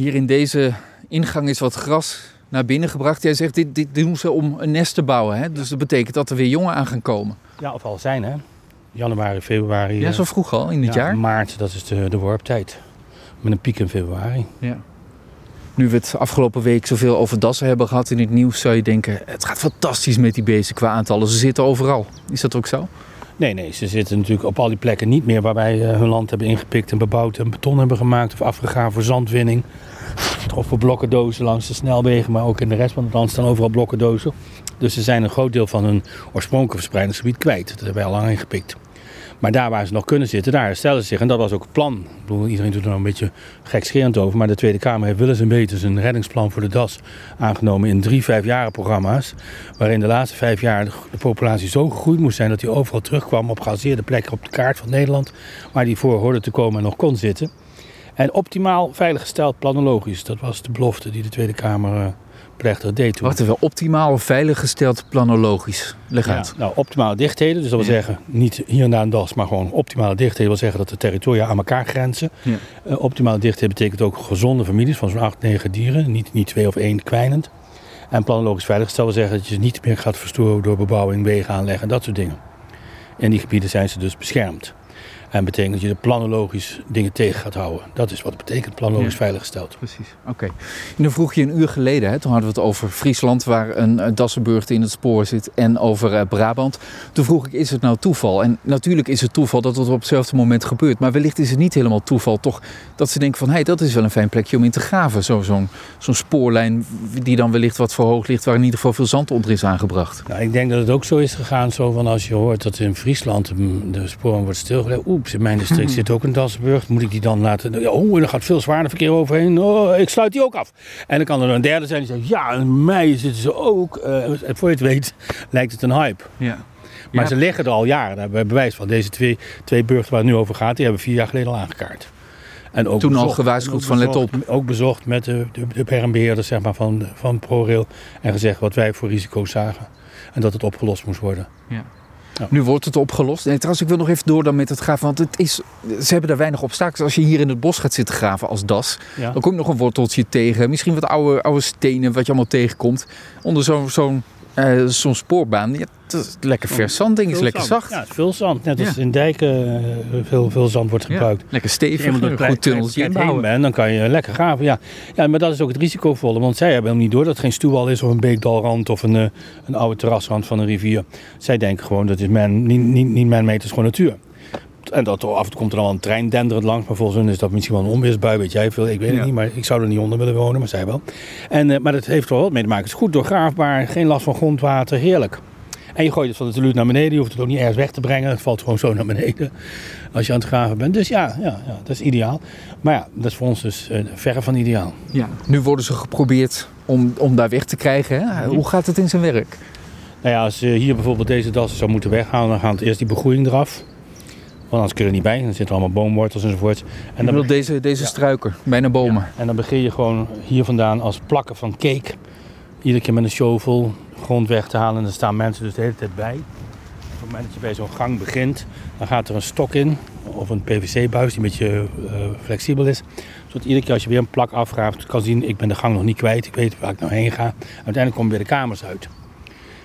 Hier in deze ingang is wat gras naar binnen gebracht. Jij zegt, dit, dit doen ze om een nest te bouwen. Hè? Dus dat betekent dat er weer jongen aan gaan komen. Ja, of al zijn hè. Januari, februari. Ja, eh, zo vroeg al in het ja, jaar. Maart, dat is de, de worptijd. Met een piek in februari. Ja. Nu we het afgelopen week zoveel over dassen hebben gehad in het nieuws, zou je denken: het gaat fantastisch met die beesten qua aantallen. Ze zitten overal. Is dat ook zo? Nee, nee, ze zitten natuurlijk op al die plekken niet meer waar wij eh, hun land hebben ingepikt en bebouwd en beton hebben gemaakt of afgegraven voor zandwinning. Of voor blokkendozen langs de snelwegen, maar ook in de rest van het land staan overal blokkendozen. Dus ze zijn een groot deel van hun oorspronkelijke verspreidingsgebied kwijt. Dat hebben wij al lang ingepikt. Maar daar waar ze nog kunnen zitten, daar herstellen ze zich. En dat was ook het plan. Ik bedoel, iedereen doet er nou een beetje gekscherend over. Maar de Tweede Kamer heeft willens en wetens een reddingsplan voor de DAS aangenomen in drie vijfjaren programma's. Waarin de laatste vijf jaar de, populatie zo gegroeid moest zijn dat hij overal terugkwam op gehaseerde plekken op de kaart van Nederland. Waar die voor hoorde te komen en nog kon zitten. En optimaal veiliggesteld planologisch. Dat was de belofte die de Tweede Kamer eh, plechtig deed toen. Wacht even, optimaal veiliggesteld planologisch. Leg Ja, nou, optimale dichtheden, dus dat wil zeggen, niet hier en daar een das, maar gewoon optimale dichtheden wil zeggen dat de territoria aan elkaar grenzen. Ja. Eh, optimale dichtheden betekent ook gezonde families van zo'n 8, 9 dieren, niet, niet twee of één kwijnend. En planologisch veiliggesteld wil zeggen dat je ze niet meer gaat verstoren door bebouwing, wegen aanleggen en dat soort dingen. In die gebieden zijn ze dus beschermd. En betekent dat je de planologisch dingen tegen gaat houden. Dat is wat het betekent, planologisch Ja. veiliggesteld. Precies. Oké. En dan vroeg je een uur geleden, hè, toen hadden we het over Friesland, waar een, een Dassenburg in het spoor zit, en over eh, Brabant. Toen vroeg ik, is het nou toeval? En natuurlijk is het toeval dat het op hetzelfde moment gebeurt. Maar wellicht is het niet helemaal toeval, toch? Dat ze denken van, hé, hey, dat is wel een fijn plekje om in te graven. Zo- Zo'n zo'n spoorlijn die dan wellicht wat verhoogd ligt, waar in ieder geval veel zand onder is aangebracht. Nou, ik denk dat het ook zo is gegaan, zo van als je hoort dat in Friesland mm, de sporen wordt stilgelegd. Oeps, in mijn district zit ook een Dassenburg. Moet ik die dan laten... Ja, Oh, en er gaat veel zwaarder verkeer overheen. Oh, ik sluit die ook af. En dan kan er een derde zijn die zegt, ja, in mei zitten ze ook. Eh, voor je het weet lijkt het een hype. Ja. Maar Ja. ze liggen er al jaren. Daar hebben we bewijs van. Deze twee, twee burgers waar het nu over gaat, die hebben vier jaar geleden al aangekaart. En ook Toen al bezocht- gewaarschuwd ook van, let bezocht- Ook bezocht met de, de, de bermbeheerders zeg maar, van, van ProRail. En gezegd wat wij voor risico's zagen. En dat het opgelost moest worden. Nu wordt het opgelost. Nee, trouwens, ik wil nog even door dan met het graven. Want het is, ze hebben daar weinig obstakels. Als je hier in het bos gaat zitten graven als das, Ja. dan kom je nog een worteltje tegen. Misschien wat oude, oude stenen, wat je allemaal tegenkomt. Onder zo'n zo'n eh, zo'n spoorbaan. Ja, dat is lekker vers zand ding, is lekker zand. zacht. Ja, veel zand. Net als Ja. in dijken eh, veel, veel zand wordt Ja, gebruikt. lekker Als je stevig, een goed klein- tunneltje inbouwen. heen bent, dan kan je lekker graven. Ja. ja, maar dat is ook het risicovolle. Want zij hebben helemaal niet door dat het geen stuwwal is of een beekdalrand of een, eh, een oude terrasrand van een rivier. Zij denken gewoon dat is man, niet, niet, niet man meter, het is gewoon natuur. En dat af en toe komt er al een trein denderend langs. Maar volgens hen is dat misschien wel een onweersbui, weet jij veel. Ik weet Ja. het niet, maar ik zou er niet onder willen wonen, maar zij wel. En, eh, maar dat heeft er wel wat mee te maken. Het is goed doorgraafbaar, geen last van grondwater, heerlijk. En je gooit het van de teluut naar beneden. Je hoeft het ook niet ergens weg te brengen. Het valt gewoon zo naar beneden als je aan het graven bent. Dus ja, ja, ja dat is ideaal. Maar ja, dat is voor ons dus eh, verre van ideaal. Ja. Nu worden ze geprobeerd om, om daar weg te krijgen. Hè? Hoe gaat het in zijn werk? Nou ja, als je hier bijvoorbeeld deze dassen zou moeten weghalen, dan gaat eerst die begroeiing eraf. Want anders kun je er niet bij. Dan zitten allemaal boomwortels enzovoort. En dan, deze, deze Ja. struiken, bijna bomen. en dan begin je gewoon hier vandaan als plakken van cake. Iedere keer met een shovel grond weg te halen. En dan staan mensen dus de hele tijd bij. Op het moment dat je bij zo'n gang begint, dan gaat er een stok in. Of een PVC-buis die een beetje eh, flexibel is. Zodat iedere keer als je weer een plak afgraaft, kan zien, ik ben de gang nog niet kwijt. Ik weet waar ik nou heen ga. Uiteindelijk komen weer de kamers uit.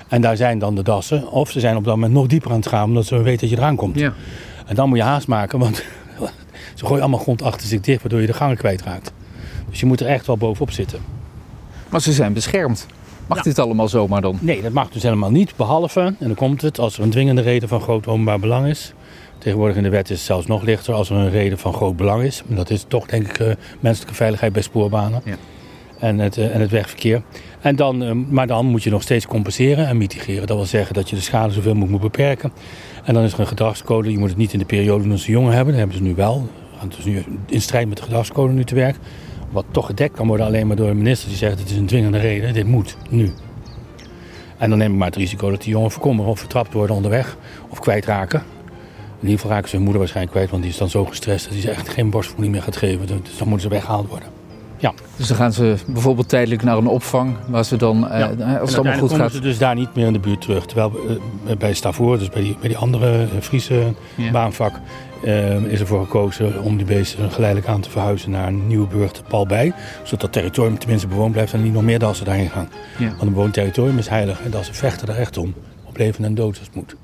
En daar zijn dan de dassen. Of ze zijn op dat moment nog dieper aan het gaan, omdat ze weten dat je eraan komt. Ja. En dan moet je haast maken, want ze gooien allemaal grond achter zich dicht, waardoor je de gangen kwijtraakt. Dus je moet er echt wel bovenop zitten. Maar ze zijn beschermd. Mag Ja. dit allemaal zomaar dan? Nee, dat mag dus helemaal niet, behalve, en dan komt het, als er een dwingende reden van groot openbaar belang is. Tegenwoordig in de wet is het zelfs nog lichter als er een reden van groot belang is. En dat is toch, denk ik, eh, menselijke veiligheid bij spoorbanen Ja. En, het, eh, en het wegverkeer. En dan, eh, maar dan moet je nog steeds compenseren en mitigeren. Dat wil zeggen dat je de schade zoveel mogelijk moet beperken. En dan is er een gedragscode. Je moet het niet in de periode als ze jongen hebben. Dat hebben ze nu wel. We gaan dus nu in strijd met de gedragscode nu te werk. Wat toch gedekt kan worden alleen maar door een minister die zegt het is een dwingende reden. Dit moet, nu. En dan neem ik maar het risico dat die jongen voorkomen of vertrapt worden onderweg of kwijtraken. In ieder geval raken ze hun moeder waarschijnlijk kwijt, want die is dan zo gestrest dat hij ze echt geen borstvoeding meer gaat geven. Dus dan moeten ze weggehaald worden. Dus dan gaan ze bijvoorbeeld tijdelijk naar een opvang waar ze dan, eh, Ja. als En het allemaal goed komen gaat. ze dus daar niet meer in de buurt terug. Terwijl eh, bij Stavoor, dus bij die, bij die andere eh, Friese Ja. baanvak, uh, is ervoor gekozen om die beesten geleidelijk aan te verhuizen naar een nieuwe burcht Palbij. Zodat dat territorium tenminste bewoond blijft en niet nog meer dassen daarheen gaan. Ja. Want een bewoond territorium is heilig en dassen vechten er echt om. Op leven en dood als het moet.